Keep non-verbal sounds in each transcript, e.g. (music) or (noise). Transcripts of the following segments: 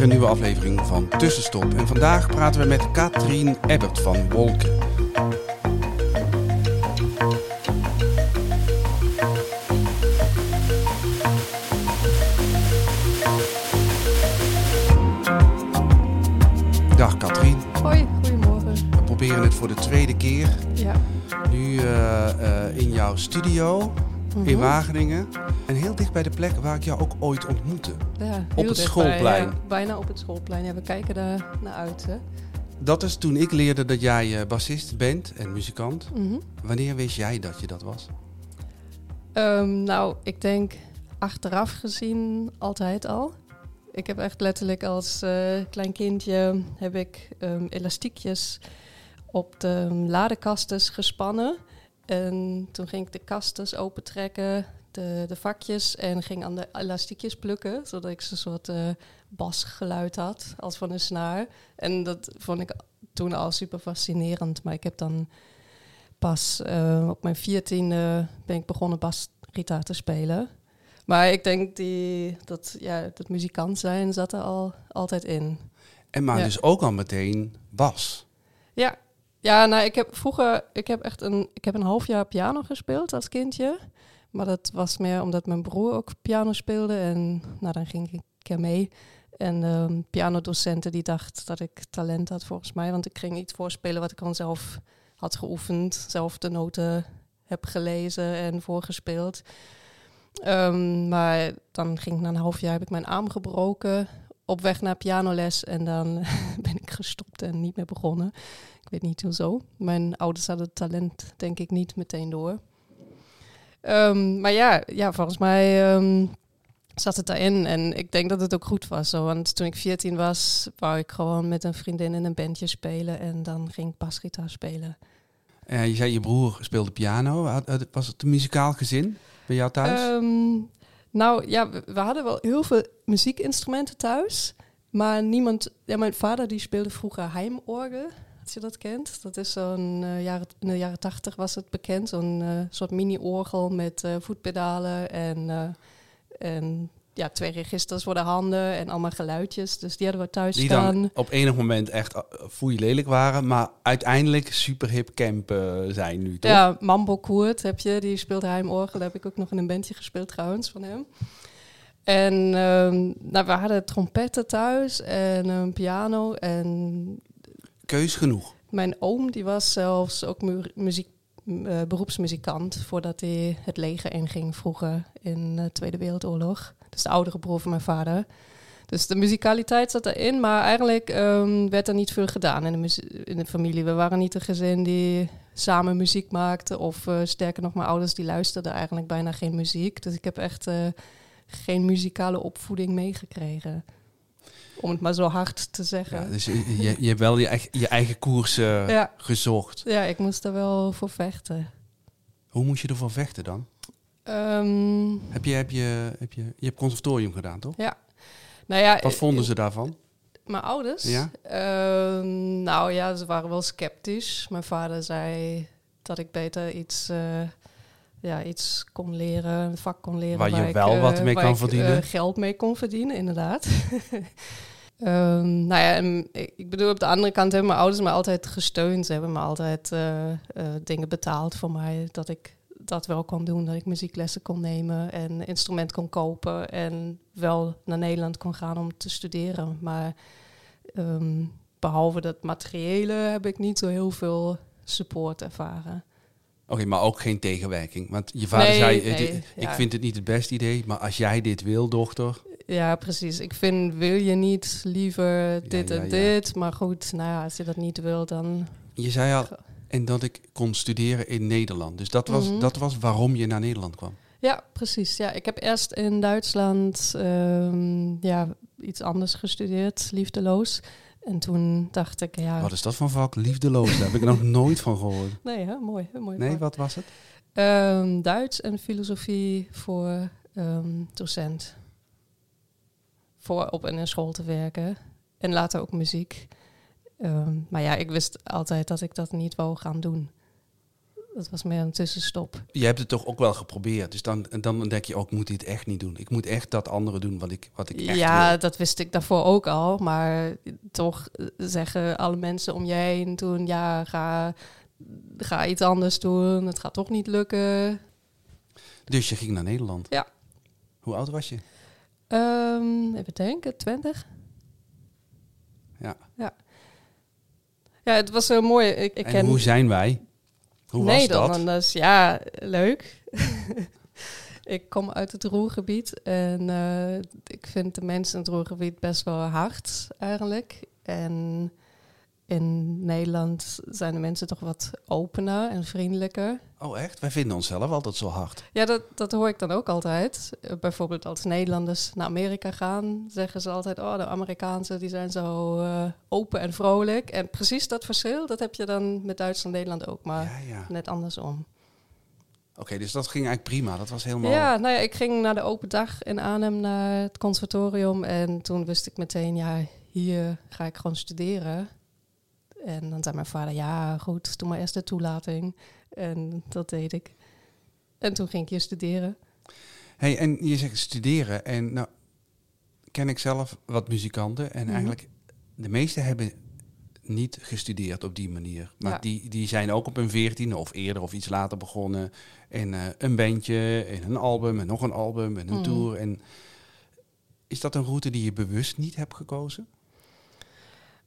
Weer een nieuwe aflevering van Tussenstop. En vandaag praten we met Katrien Ebbert van Wolken. Dag Katrien. Hoi, goedemorgen. We proberen het voor de tweede keer. Ja. Nu eh, eh, in jouw studio in Mhm. Wageningen. En heel dicht bij de plek waar ik jou ook ooit ontmoette. Ja, heel het schoolplein. ja. bijna op het schoolplein. Ja, we kijken daar naar uit. Hè? Dat is toen ik leerde dat jij eh, bassist bent en muzikant. Mhm. Wanneer wist jij dat je dat was? Ehm, nou, ik denk achteraf gezien altijd al. Ik heb echt letterlijk als eh, klein kindje heb ik ehm, elastiekjes op de ladekastes gespannen. En toen ging ik de kastes opentrekken, de, de vakjes, en ging aan de elastiekjes plukken, zodat ik zo'n soort eh, basgeluid had, als van een snaar. En dat vond ik toen al super fascinerend. Maar ik heb dan pas eh, op mijn viertiende ben ik begonnen basgitaar te spelen. Maar ik denk die, dat, ja, dat muzikant zijn zat er al altijd in. En maar Ja. dus ook al meteen bas. Ja, ja nou, ik heb vroeger, ik heb echt een, ik heb een half jaar piano gespeeld als kindje. Maar dat was meer omdat mijn broer ook piano speelde. En nou, dan ging ik keer mee. En de pianodocenten die dacht dat ik talent had volgens mij. Want ik ging iets voorspelen wat ik gewoon zelf had geoefend. Zelf de noten heb gelezen en voorgespeeld. Ehm, maar dan ging ik na een half jaar heb ik mijn arm gebroken. Op weg naar pianoles. En dan (laughs) ben ik gestopt en niet meer begonnen. Ik weet niet hoezo. Mijn ouders hadden het talent denk ik niet meteen door. Ehm, maar ja, ja, volgens mij ehm, zat het daarin. En ik denk dat het ook goed was. Zo. Want toen ik 14 was, wou ik gewoon met een vriendin in een bandje spelen. En dan ging ik basgitaar spelen. Eh, je zei je broer speelde piano. Was het een muzikaal gezin bij jou thuis? Ehm, nou ja, we, we hadden wel heel veel muziekinstrumenten thuis. Maar niemand... Ja, mijn vader die speelde vroeger heimorgel. Als je dat kent. Dat is zo'n... eh, jaren, in de jaren tachtig was het bekend. Zo'n eh, soort mini-orgel met eh, voetpedalen en... en ja, twee registers voor de handen en allemaal geluidjes. Dus die hadden we thuis die staan. dan op enig moment echt foei lelijk waren, maar uiteindelijk super hip camp eh, zijn nu, toch? Ja, Mambo Koert heb je, die speelt heimorgel. Daar heb ik ook nog in een bandje gespeeld trouwens van hem. En ehm, nou, we hadden trompetten thuis en een piano. En Keus genoeg. mijn oom die was zelfs ook mu muziek, eh, beroepsmuzikant voordat hij het leger inging vroeger in de Tweede Wereldoorlog. Dus de oudere broer van mijn vader. Dus de muzikaliteit zat erin, maar eigenlijk ehm, werd er niet veel gedaan in de, familie. We waren niet een gezin die samen muziek maakte. Of eh, sterker nog, mijn ouders die luisterden eigenlijk bijna geen muziek. Dus ik heb echt eh, geen muzikale opvoeding meegekregen. Om het maar zo hard te zeggen. Ja, dus je, je, je hebt wel je, eigen- je eigen koers eh, Ja. gezocht. Ja, ik moest er wel voor vechten. Hoe moest je ervoor vechten dan? Ehm, Heb je, heb je, heb je, je hebt conservatorium gedaan, toch? nou ja, Wat eh, vonden ze daarvan? Mijn ouders? Ja? Ehm, nou ja, ze waren wel sceptisch. Mijn vader zei dat ik beter iets, eh, ja, iets kon leren, een vak kon leren. Waar je ik, wel eh, wat mee kan ik, verdienen. eh, geld mee kon verdienen, inderdaad. (laughs) Ehm, nou ja, en ik bedoel, op de andere kant hebben mijn ouders me altijd gesteund. Ze hebben me altijd eh, eh, dingen betaald voor mij, dat ik dat wel kon doen. Dat ik muzieklessen kon nemen en instrument kon kopen en wel naar Nederland kon gaan om te studeren. Maar ehm, behalve dat materiële heb ik niet zo heel veel support ervaren. Oké, maar ook geen tegenwerking. Want je vader Nee, zei, eh, nee, ik ja. vind het niet het beste idee, maar als jij dit wil, dochter... Ja, precies. Ik vind, wil je niet liever dit ja, en dit? Maar goed, nou ja, als je dat niet wil, dan... Je zei al, en dat ik kon studeren in Nederland. Dus dat was, Mhm. dat was waarom je naar Nederland kwam. Ja, precies. Ja, ik heb eerst in Duitsland ehm, ja, iets anders gestudeerd, liefdeloos. En toen dacht ik, ja... Wat is dat van vak? Liefdeloos, daar heb ik nog (laughs) nooit van gehoord. Nee, hè? mooi. mooi Nee, vak. wat was het? Ehm, Duits en filosofie voor ehm, docent. Voor op in een school te werken. En later ook muziek. Ehm, maar ja, ik wist altijd dat ik dat niet wou gaan doen. dat was meer een tussenstop. Je hebt het toch ook wel geprobeerd. Dus dan, dan denk je, ook, ik moet dit echt niet doen. Ik moet echt dat andere doen wat ik, wat ik echt ja, wil. dat wist ik daarvoor ook al. Maar toch zeggen alle mensen om je heen toen... ja, ga, ga iets anders doen. Het gaat toch niet lukken. Dus je ging naar Nederland? Ja. Hoe oud was je? Um, even denken, 20. Ja. Ja. Ja, het was heel mooi. Ik, ik en ken... hoe zijn wij? Hoe was dat? Dus ja, leuk. (laughs) ik kom uit het Roergebied en uh, ik vind de mensen in het Roergebied best wel hard eigenlijk. En in Nederland zijn de mensen toch wat opener en vriendelijker. Oh echt? Wij vinden onszelf altijd zo hard. Ja, dat, dat hoor ik dan ook altijd. Uh, bijvoorbeeld als Nederlanders naar Amerika gaan, zeggen ze altijd... oh, de Amerikaanse die zijn zo uh, open en vrolijk. En precies dat verschil, dat heb je dan met Duitsland en Nederland ook, maar ja, ja. net andersom. Oké, okay, dus dat ging eigenlijk prima. Dat was helemaal... Ja, nou ja, ik ging naar de open dag in Arnhem naar het conservatorium. En toen wist ik meteen, ja, hier ga ik gewoon studeren. En dan zei mijn vader, ja goed, doe maar eerst de toelating. En dat deed ik. En toen ging ik hier studeren. hey, en je zegt studeren. En nou ken ik zelf wat muzikanten. En Mhm. eigenlijk, de meeste hebben niet gestudeerd op die manier. Maar Ja. die, die zijn ook op een veertiende of eerder of iets later begonnen. En eh, een bandje, en een album, en nog een album, en een Mhm. tour. En is dat een route die je bewust niet hebt gekozen?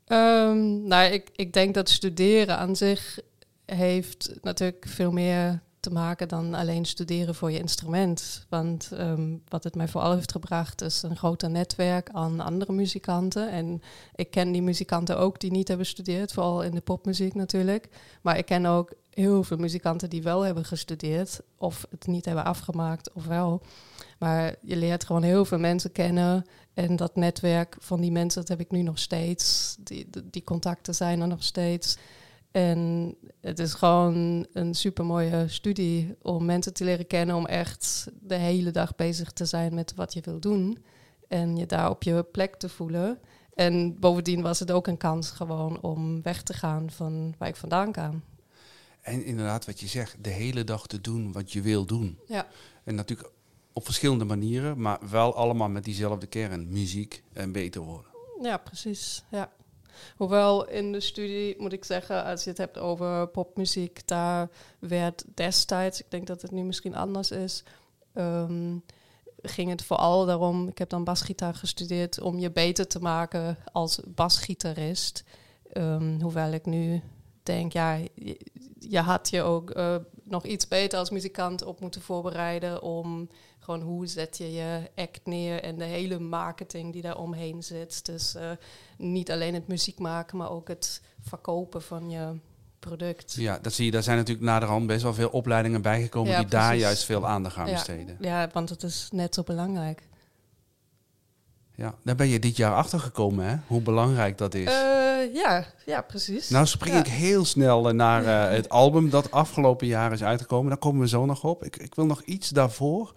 Ehm, nou, ik, ik denk dat studeren aan zich heeft natuurlijk veel meer te maken dan alleen studeren voor je instrument. Want ehm, wat het mij vooral heeft gebracht is een groter netwerk aan andere muzikanten. En ik ken die muzikanten ook die niet hebben gestudeerd, vooral in de popmuziek natuurlijk. Maar ik ken ook heel veel muzikanten die wel hebben gestudeerd of het niet hebben afgemaakt of wel. Maar je leert gewoon heel veel mensen kennen. En dat netwerk van die mensen, dat heb ik nu nog steeds. Die, die, contacten zijn er nog steeds. En het is gewoon een super mooie studie om mensen te leren kennen, om echt de hele dag bezig te zijn met wat je wil doen. En je daar op je plek te voelen. En bovendien was het ook een kans gewoon om weg te gaan van waar ik vandaan kwam. En inderdaad, wat je zegt, de hele dag te doen wat je wil doen. Ja. En natuurlijk op verschillende manieren, maar wel allemaal met diezelfde kern, muziek en beter worden. Ja, precies. Ja. Hoewel in de studie, moet ik zeggen, als je het hebt over popmuziek, daar werd destijds, ik denk dat het nu misschien anders is, ehm, ging het vooral daarom, ik heb dan basgitaar gestudeerd, om je beter te maken als basgitarist. Ehm, hoewel ik nu denk, ja, je, had je ook eh, nog iets beter als muzikant op moeten voorbereiden om gewoon hoe zet je je act neer en de hele marketing die daar omheen zit. Dus uh, niet alleen het muziek maken, maar ook het verkopen van je product. Ja, dat zie je. Daar zijn natuurlijk naderhand best wel veel opleidingen bijgekomen Ja, die daar juist veel aandacht aan Ja. besteden. Ja, want het is net zo belangrijk. Ja, daar ben je dit jaar achter gekomen, hè? Hoe belangrijk dat is. Uh, ja, ja, precies. nou spring ja. ik heel snel eh, naar uh, het album dat afgelopen jaar is uitgekomen. Daar komen we zo nog op. Ik, ik wil nog iets daarvoor.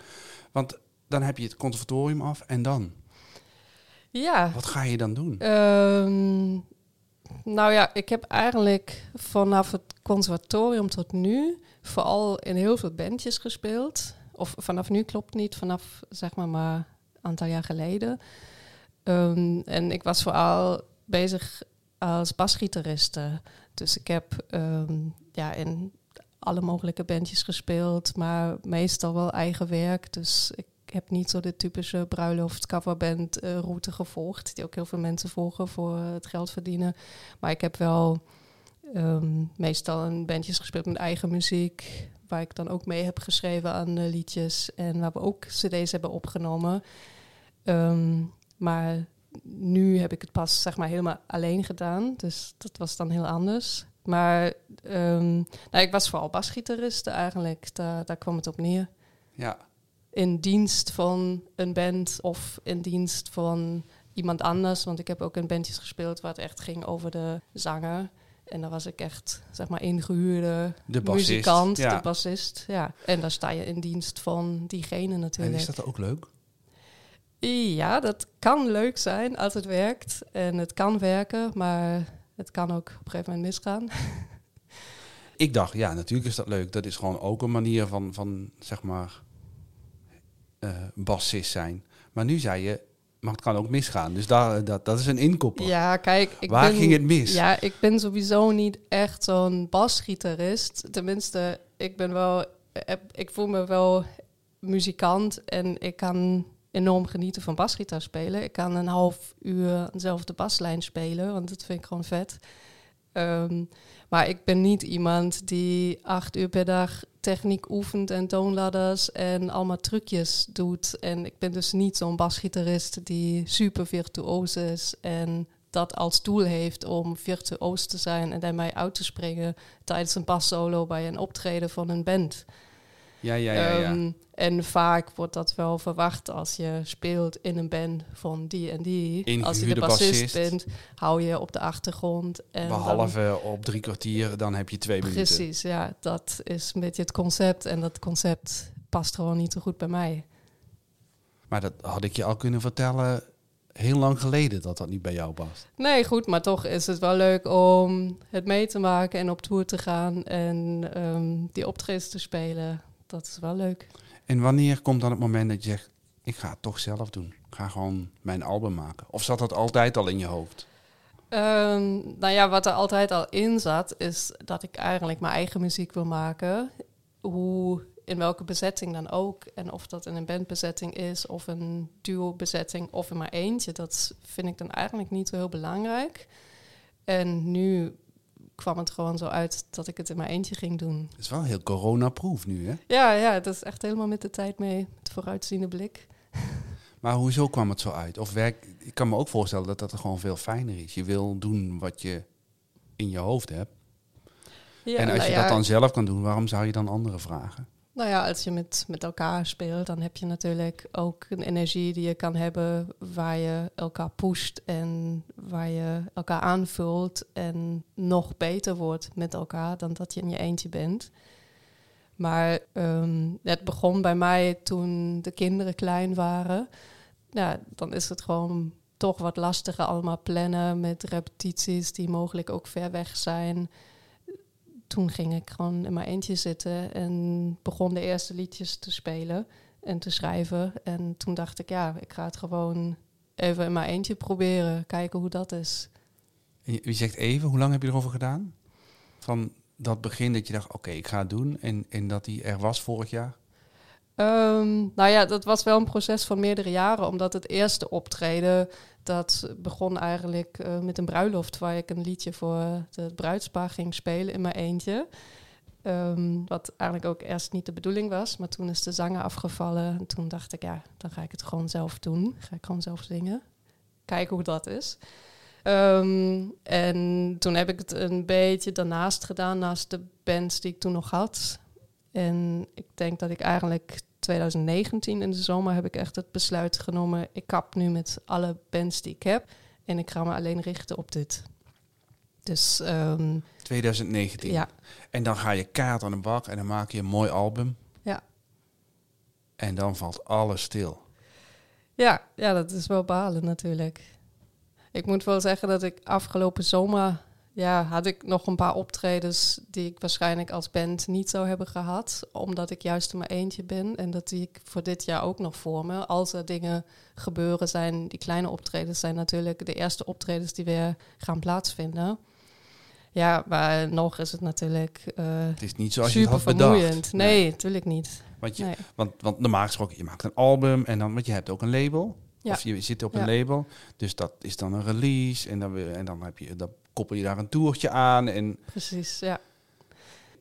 Want dan heb je het conservatorium af en dan? Ja. Wat ga je dan doen? Um, nou ja, ik heb eigenlijk vanaf het conservatorium tot nu vooral in heel veel bandjes gespeeld. Of vanaf nu klopt niet, vanaf zeg maar maar een aantal jaar geleden. Um, en ik was vooral bezig als basgitariste. Dus ik heb um, ja, in alle mogelijke bandjes gespeeld, maar meestal wel eigen werk. Dus ik heb niet zo de typische bruiloft coverband uh, route gevolgd, die ook heel veel mensen volgen voor het geld verdienen. Maar ik heb wel um, meestal in bandjes gespeeld met eigen muziek, waar ik dan ook mee heb geschreven aan uh, liedjes en waar we ook cd's hebben opgenomen. Um, maar nu heb ik het pas zeg maar helemaal alleen gedaan, dus dat was dan heel anders. Maar um, nou, ik was vooral basgitariste eigenlijk, daar, daar kwam het op neer. Ja. In dienst van een band of in dienst van iemand anders. Want ik heb ook in bandjes gespeeld waar het echt ging over de zanger. En dan was ik echt, zeg maar, ingehuurde de bassist, muzikant, ja. de bassist. Ja. En dan sta je in dienst van diegene natuurlijk. En is dat ook leuk? Ja, dat kan leuk zijn als het werkt. En het kan werken, maar het kan ook op een gegeven moment misgaan. (laughs) Ik dacht, ja, natuurlijk is dat leuk. Dat is gewoon ook een manier van, van zeg maar, eh bassist zijn. Maar nu zei je, maar het kan ook misgaan. Dus daar, dat, dat is een inkopper. Ja, kijk, ik Waar ben, ging het mis? Ja, ik ben sowieso niet echt zo'n basgitarist. Tenminste, ik ben wel, eh, ik voel me wel muzikant en ik kan enorm genieten van basgitaar spelen. Ik kan een half uur dezelfde baslijn spelen, want dat vind ik gewoon vet. Ehm, maar ik ben niet iemand die acht uur per dag techniek oefent en toonladders en allemaal trucjes doet. En ik ben dus niet zo'n basgitarist die super virtuoos is en dat als doel heeft om virtuoos te zijn en daarmee uit te springen tijdens een bassolo bij een optreden van een band. Ja, ja, ja. ja. Ehm, en vaak wordt dat wel verwacht als je speelt in een band van die en die. als je de bassist, bassist. bent, hou je op de achtergrond. En dan- Behalve op drie kwartier, dan heb je twee minuten. Precies, ja. Dat is een beetje het concept. En dat concept past gewoon niet zo goed bij mij. Maar dat had ik je al kunnen vertellen heel lang geleden dat dat niet bij jou past. Nee, goed, maar toch is het wel leuk om het mee te maken en op tour te gaan en ehm, die optredens te spelen. Dat is wel leuk. En wanneer komt dan het moment dat je zegt, ik ga het toch zelf doen. Ik ga gewoon mijn album maken. Of zat dat altijd al in je hoofd? Ehm, nou ja, wat er altijd al in zat, is dat ik eigenlijk mijn eigen muziek wil maken. Hoe, in welke bezetting dan ook. En of dat in een bandbezetting is, of een duo-bezetting, of in maar eentje. Dat vind ik dan eigenlijk niet zo heel belangrijk. En nu kwam het gewoon zo uit dat ik het in mijn eentje ging doen. Het is wel heel corona-proof nu, hè? Ja, ja, het is echt helemaal met de tijd mee. Met vooruitziende blik. (laughs) Maar hoezo kwam het zo uit? Of werk, ik kan me ook voorstellen dat dat er gewoon veel fijner is. Je wil doen wat je in je hoofd hebt. Ja, en als nou je ja, dat dan zelf kan doen, waarom zou je dan anderen vragen? Nou ja, als je met, met elkaar speelt, dan heb je natuurlijk ook een energie die je kan hebben waar je elkaar pusht en waar je elkaar aanvult en nog beter wordt met elkaar dan dat je in je eentje bent. Maar ehm, het begon bij mij toen de kinderen klein waren. Ja, dan is het gewoon toch wat lastiger allemaal plannen met repetities die mogelijk ook ver weg zijn toen ging ik gewoon in mijn eentje zitten en begon de eerste liedjes te spelen en te schrijven. En toen dacht ik, ja, ik ga het gewoon even in mijn eentje proberen, kijken hoe dat is. Je zegt even, hoe lang heb je erover gedaan? Van dat begin dat je dacht, oké, ik ga het doen. En, en dat die er was vorig jaar. Ehm, nou ja, dat was wel een proces van meerdere jaren, omdat het eerste optreden, dat begon eigenlijk eh, met een bruiloft waar ik een liedje voor het bruidspaar ging spelen in mijn eentje. Ehm, wat eigenlijk ook eerst niet de bedoeling was, maar toen is de zanger afgevallen. En toen dacht ik, ja, dan ga ik het gewoon zelf doen. Ga ik gewoon zelf zingen. Kijken hoe dat is. Ehm, en toen heb ik het een beetje daarnaast gedaan, naast de bands die ik toen nog had. En ik denk dat ik eigenlijk 2019 in de zomer heb ik echt het besluit genomen. Ik kap nu met alle bands die ik heb. En ik ga me alleen richten op dit. Dus ehm, 2019. ja, En dan ga je kaart aan de bak en dan maak je een mooi album. Ja. En dan valt alles stil. ja, ja, dat is wel balen natuurlijk. Ik moet wel zeggen dat ik afgelopen zomer... Ja, had ik nog een paar optredens die ik waarschijnlijk als band niet zou hebben gehad. Omdat ik juist in mijn eentje ben. En dat die ik voor dit jaar ook nog voor me. Als er dingen gebeuren zijn, die kleine optredens zijn natuurlijk de eerste optredens die weer gaan plaatsvinden. Ja, maar nog is het natuurlijk eh, Het is niet zoals je het had bedacht. vermoeiend. Nee, natuurlijk niet. Want, je, Nee. want, want normaal gesproken, je maakt een album en dan, want je hebt ook een label. Ja. Of je zit op een label. Dus dat is dan een release. En dan, en dan, heb je, dan koppel je daar een toertje aan. En Precies, ja.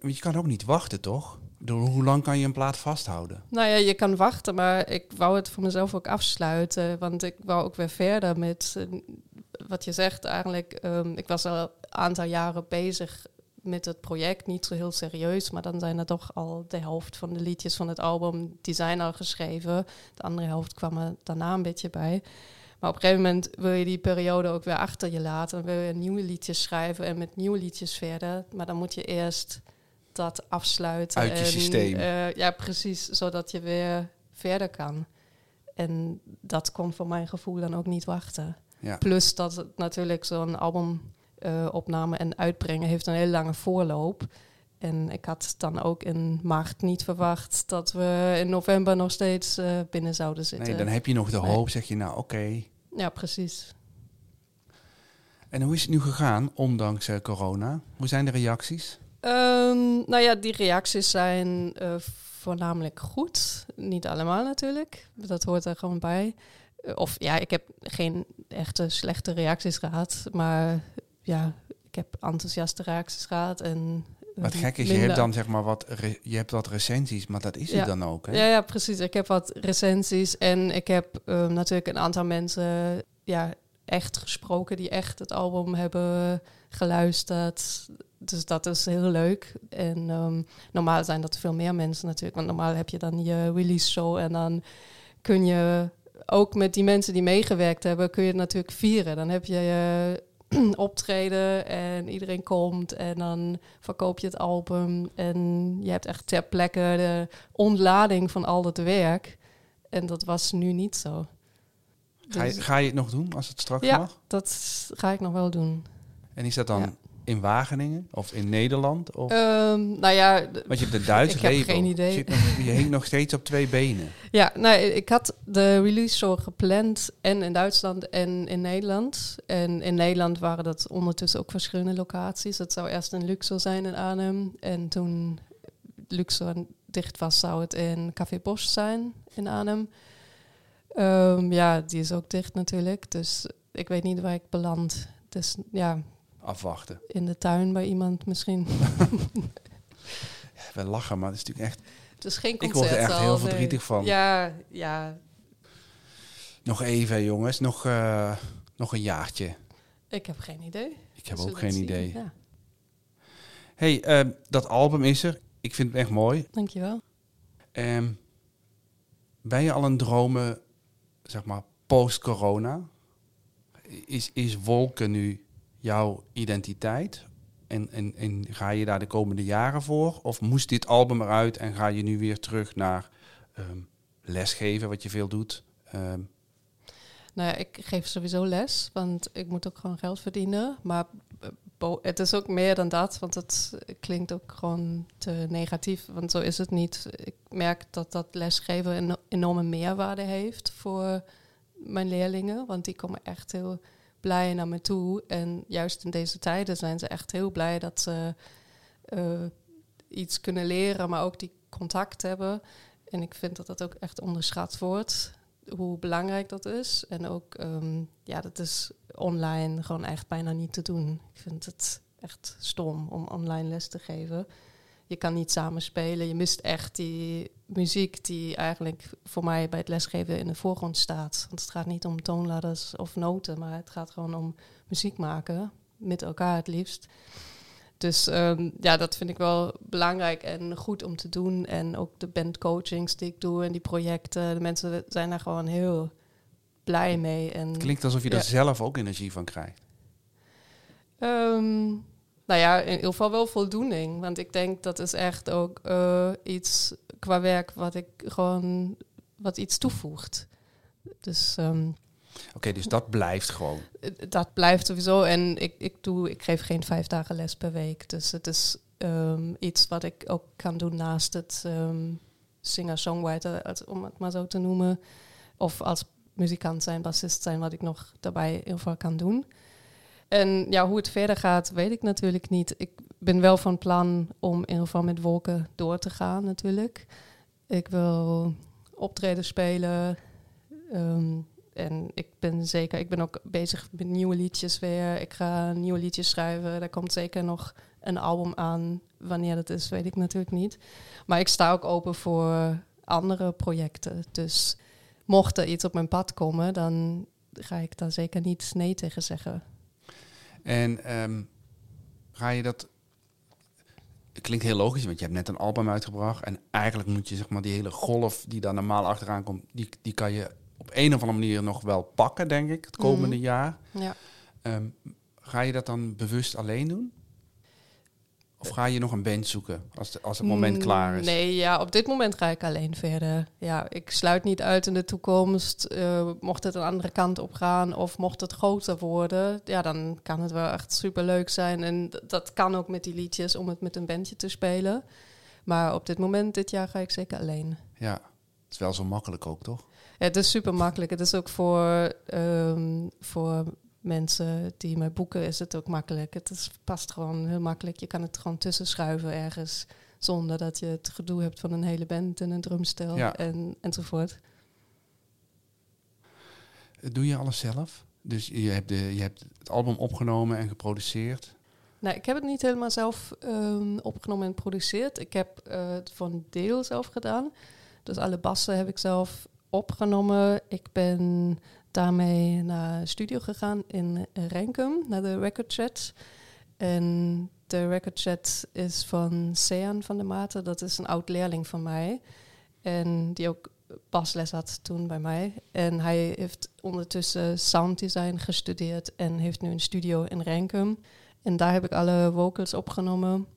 want je kan ook niet wachten, toch? Door hoe lang kan je een plaat vasthouden? Nou ja, je kan wachten, maar ik wou het voor mezelf ook afsluiten. Want ik wou ook weer verder met eh, wat je zegt eigenlijk. ehm, ik was al een aantal jaren bezig met het project, niet zo heel serieus. Maar dan zijn er toch al de helft van de liedjes van het album, die zijn al geschreven. De andere helft kwam er daarna een beetje bij. Maar op een gegeven moment wil je die periode ook weer achter je laten. Dan wil je nieuwe liedjes schrijven en met nieuwe liedjes verder. Maar dan moet je eerst dat afsluiten. Uit je en, systeem. eh, ja, precis, zodat je weer verder kan. En dat kon voor mijn gevoel dan ook niet wachten. Ja. Plus dat het natuurlijk zo'n albumopname en uitbrengen heeft een hele lange voorloop. En ik had dan ook in maart niet verwacht dat we in november nog steeds eh, binnen zouden zitten. Nee, dan heb je nog de Nee. hoop, zeg je nou oké. Ja, precies. En hoe is het nu gegaan, ondanks eh, corona? Hoe zijn de reacties? Ehm, nou ja, die reacties zijn eh, voornamelijk goed. Niet allemaal natuurlijk. Dat hoort er gewoon bij. Eh, Of ja, ik heb geen echte slechte reacties gehad. Maar ja, ik heb enthousiaste reacties gehad. En, Wat gek is, je hebt dan zeg maar wat, re- je hebt wat recensies, maar dat is Ja. het dan ook, hè? Ja, ja, precies. Ik heb wat recensies en ik heb ehm, natuurlijk een aantal mensen ja, echt gesproken die echt het album hebben geluisterd. Dus dat is heel leuk. En ehm, normaal zijn dat veel meer mensen natuurlijk. Want normaal heb je dan je release show en dan kun je ook met die mensen die meegewerkt hebben, kun je het natuurlijk vieren. Dan heb je je (clears throat) optreden en iedereen komt en dan verkoop je het album en je hebt echt ter plekke de ontlading van al het werk. En dat was nu niet zo. Ga, je, Dus ga je het nog doen als het straks Ja. mag? dat ga ik nog wel doen. En is dat dan Ja. In Wageningen of in Nederland? Of, Ehm, nou ja, want je hebt de Duitse (laughs) ik heb geen idee. Je, zit nog- je hinkt nog steeds op twee benen. (laughs) Ja, nou, ik had de release show gepland en in Duitsland en in Nederland. En in Nederland waren dat ondertussen ook verschillende locaties. Het zou eerst in Luxor zijn in Arnhem. En toen Luxor dicht was, zou het in Café Bosch zijn in Arnhem. Ehm, ja, die is ook dicht natuurlijk. Dus ik weet niet waar ik beland. Dus ja, Afwachten. in de tuin bij iemand misschien. (laughs) We lachen, maar het is natuurlijk echt... Het is geen Ik concert. word er echt heel verdrietig van. Ja, ja, Nog even, jongens. Nog, eh, nog een jaartje. ik heb geen idee. Ik heb ook geen idee. Ja, hey, eh, dat album is er. Ik vind het echt mooi. dankjewel. Ehm, ben je al een dromen, zeg maar, post-corona? Is, is wolken nu jouw identiteit? En, en, en ga je daar de komende jaren voor? Of moest dit album eruit en ga je nu weer terug naar ehm, lesgeven, wat je veel doet? Ehm, Nou ik geef sowieso les, want ik moet ook gewoon geld verdienen. Maar eh, het is ook meer dan dat, want het klinkt ook gewoon te negatief. Want zo is het niet. Ik merk dat dat lesgeven een enorme meerwaarde heeft voor mijn leerlingen. Want die komen echt heel blij naar me toe. En juist in deze tijden zijn ze echt heel blij dat ze eh, iets kunnen leren, maar ook die contact hebben. En ik vind dat dat ook echt onderschat wordt hoe belangrijk dat is. En ook, ehm, ja, dat is online gewoon echt bijna niet te doen. Ik vind het echt stom om online les te geven. Je kan niet samen spelen. Je mist echt die muziek die eigenlijk voor mij bij het lesgeven in de voorgrond staat. Want het gaat niet om toonladders of noten, maar het gaat gewoon om muziek maken. Met elkaar het liefst. Dus ehm, ja, dat vind ik wel belangrijk en goed om te doen. En ook de bandcoachings die ik doe en die projecten. De mensen zijn daar gewoon heel blij mee. En, het klinkt alsof je Ja. daar zelf ook energie van krijgt. Ehm, nou ja, in ieder geval wel voldoening. Want ik denk dat is echt ook eh, iets qua werk wat ik gewoon wat iets toevoegt. Dus ehm, Oké, dus dat blijft gewoon. het- dat blijft sowieso. En ik, ik, doe, ik geef geen vijf dagen les per week. Dus het is ehm, iets wat ik ook kan doen naast het ehm, singer-songwriter, om het maar zo te noemen. Of als muzikant zijn, bassist zijn, wat ik nog daarbij heel veel kan doen. En ja, hoe het verder gaat, weet ik natuurlijk niet. Ik ben wel van plan om in ieder geval met wolken door te gaan, natuurlijk. Ik wil optreden spelen. ehm, en ik ben zeker, ik ben ook bezig met nieuwe liedjes weer. Ik ga nieuwe liedjes schrijven. Er komt zeker nog een album aan. Wanneer dat is, weet ik natuurlijk niet. Maar ik sta ook open voor andere projecten. Dus mocht er iets op mijn pad komen, dan ga ik daar zeker niet nee tegen zeggen. En ehm, ga je dat... Het klinkt heel logisch, want je hebt net een album uitgebracht. En eigenlijk moet je zeg maar die hele golf die daar normaal achteraan komt... die, die kan je op een of andere manier nog wel pakken, denk ik, het komende Mhm. jaar. Ja. Ehm, ga je dat dan bewust alleen doen? Of ga je nog een band zoeken als, de- als het moment Mm, klaar is? Nee, ja, op dit moment ga ik alleen verder. Ja, ik sluit niet uit in de toekomst. eh, mocht het een andere kant op gaan of mocht het groter worden, ja, dan kan het wel echt super leuk zijn. En dat kan ook met die liedjes om het met een bandje te spelen. Maar op dit moment, dit jaar, ga ik zeker alleen. Ja, het is wel zo makkelijk ook, toch? Ja, het is super makkelijk. Het is ook voor, ehm, voor mensen die mij boeken, is het ook makkelijk. Het is, past gewoon heel makkelijk. Je kan het gewoon tussen schuiven ergens. Zonder dat je het gedoe hebt van een hele band en een drumstel Ja. en, enzovoort. Doe je alles zelf? Dus je hebt, de, je hebt het album opgenomen en geproduceerd. Nou, ik heb het niet helemaal zelf ehm, opgenomen en geproduceerd. Ik heb eh, het voor een deel zelf gedaan. Dus alle bassen heb ik zelf opgenomen. Ik ben daarmee naar de studio gegaan in Renkum, naar de Record Chat. En de Record Chat is van Sean van der Maten. Dat is een oud leerling van mij. En die ook basles had toen bij mij. En hij heeft ondertussen sounddesign gestudeerd en heeft nu een studio in Renkum. En daar heb ik alle vocals opgenomen.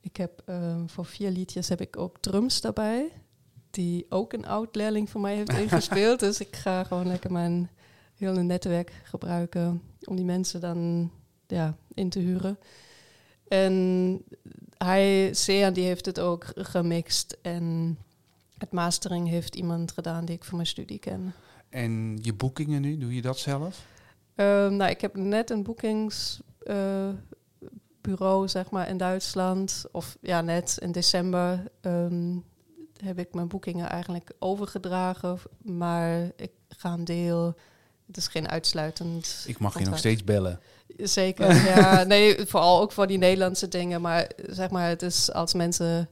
Ik heb ehm, voor vier liedjes heb ik ook drums daarbij. Die ook een oud leerling van mij heeft (laughs) ingespeeld. dus ik ga gewoon lekker mijn hele netwerk gebruiken om die mensen dan ja, in te huren. En hij, Sean, die heeft het ook gemixt. En het mastering heeft iemand gedaan die ik van mijn studie ken. En je boekingen nu, doe je dat zelf? Ehm, nou, ik heb net een boekingsbureau, zeg maar, in Duitsland. Of ja, net in december ehm, heb ik mijn boekingen eigenlijk overgedragen. Maar ik ga een deel... Het is geen uitsluitend... Ik mag je nog steeds bellen. Zeker, ja. (laughs) Nee, vooral ook voor die Nederlandse dingen. Maar zeg maar, het is als mensen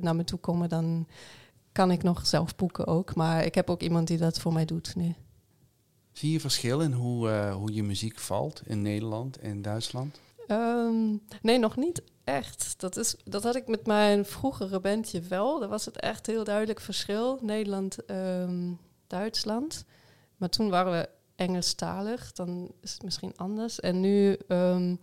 naar me toe komen, dan kan ik nog zelf boeken ook. Maar ik heb ook iemand die dat voor mij doet. Nee. Zie je verschil in hoe, eh, hoe je muziek valt in Nederland en Duitsland? Ehm, nee, nog niet echt. Dat, is, dat had ik met mijn vroegere bandje wel. Daar was het echt heel duidelijk verschil. Nederland, ehm, Duitsland. Maar toen waren we Engelstalig. Dan is het misschien anders. En nu ehm,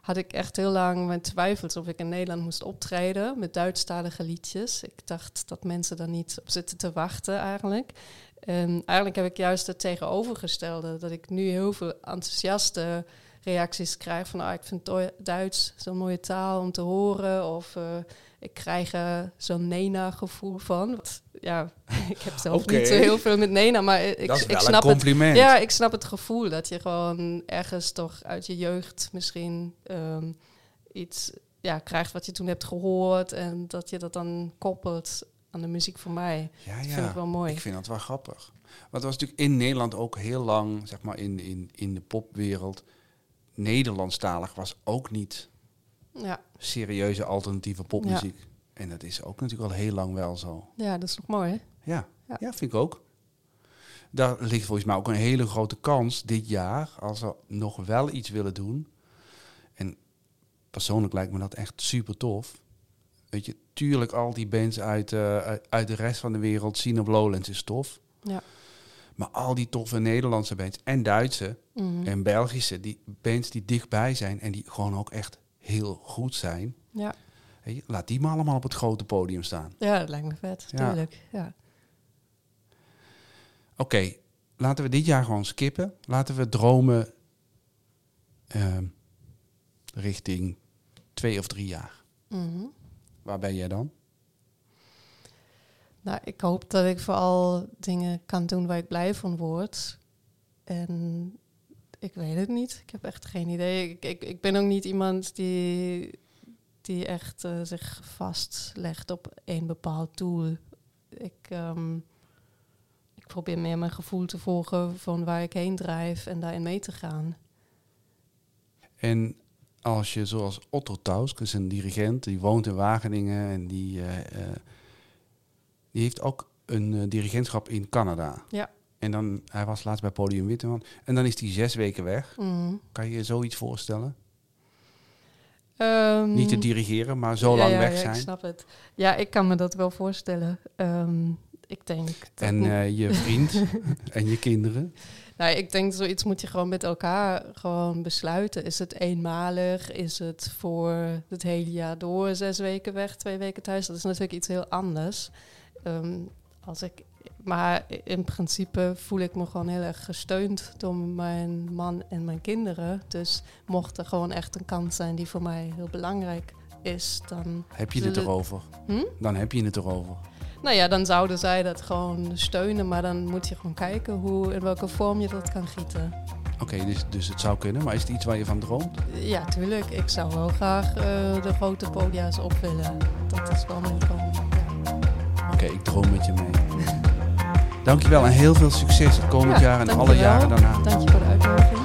had ik echt heel lang mijn twijfels of ik in Nederland moest optreden met Duitsstalige liedjes. Ik dacht dat mensen daar niet op zitten te wachten eigenlijk. En eigenlijk heb ik juist het tegenovergestelde. Dat ik nu heel veel enthousiaste reacties krijg van... Ah, ik vind Duits zo'n mooie taal om te horen. Of eh, ik krijg er zo'n Nena-gevoel van. Ja, (laughs) ik heb zelf niet zo heel veel met Nena, maar ik, dat is ik een snap het. compliment. Ja, ik snap het gevoel dat je gewoon ergens toch uit je jeugd misschien ehm, iets ja, krijgt wat je toen hebt gehoord. En dat je dat dan koppelt aan de muziek van mij. ja, Dat ja. vind ik wel mooi. Ik vind dat wel grappig. Want het was natuurlijk in Nederland ook heel lang, zeg maar in, in, in de popwereld, Nederlandstalig was ook niet Ja, serieuze alternatieve popmuziek. En dat is ook natuurlijk al heel lang wel zo. ja dat is nog mooi, hè? Ja, Ja. ja. vind ik ook. Daar ligt volgens mij ook een hele grote kans dit jaar, als we nog wel iets willen doen. En persoonlijk lijkt me dat echt super tof. Weet je, tuurlijk al die bands uit, eh, uit, uit de rest van de wereld zien op Lowlands is tof. Ja. Maar al die toffe Nederlandse bands en Duitse Mhm. en Belgische, die bands die dichtbij zijn en die gewoon ook echt heel goed zijn. Ja. Laat die maar allemaal op het grote podium staan. ja, dat lijkt me vet, Ja. tuurlijk. Ja. Oké, laten we dit jaar gewoon skippen. Laten we dromen ehm, richting twee of drie jaar. Mhm. Waar ben jij dan? Nou, ik hoop dat ik vooral dingen kan doen waar ik blij van word. En ik weet het niet. Ik heb echt geen idee. Ik, ik, ik ben ook niet iemand die, die echt eh, zich vastlegt op één bepaald doel. Ik, ehm, ik probeer meer mijn gevoel te volgen van waar ik heen drijf en daarin mee te gaan. En als je zoals Otto Tausk, is een dirigent, die woont in Wageningen en die, eh, eh, die heeft ook een dirigentschap in Canada. Ja. En dan, hij was laatst bij Podium Witteman. En dan is hij zes weken weg. Mhm. Kan je je zoiets voorstellen? Ehm, Niet te dirigeren, maar zo ja, lang ja, weg ja, zijn. Ik snap het. Ja, ik kan me dat wel voorstellen. Ehm, ik denk En eh, je vriend (laughs) en je kinderen. Nou, ik denk zoiets moet je gewoon met elkaar gewoon besluiten. Is het eenmalig? Is het voor het hele jaar door? Zes weken weg, twee weken thuis? Dat is natuurlijk iets heel anders. Ehm, als ik, maar in principe voel ik me gewoon heel erg gesteund door mijn man en mijn kinderen. Dus mocht er gewoon echt een kans zijn die voor mij heel belangrijk is, dan... Heb je het erover? Hm? Dan heb je het erover. Nou ja, dan zouden zij dat gewoon steunen, maar dan moet je gewoon kijken hoe, in welke vorm je dat kan gieten. Oké, dus, dus het zou kunnen, maar is het iets waar je van droomt? Ja, tuurlijk. Ik zou wel graag eh, de grote podia's op willen. Dat is wel mijn droom. Ja. Oké, ik droom met je mee. (laughs) Dankjewel en heel veel succes het komend Ja, jaar en alle jaren daarna. Dank je voor de uitnodiging.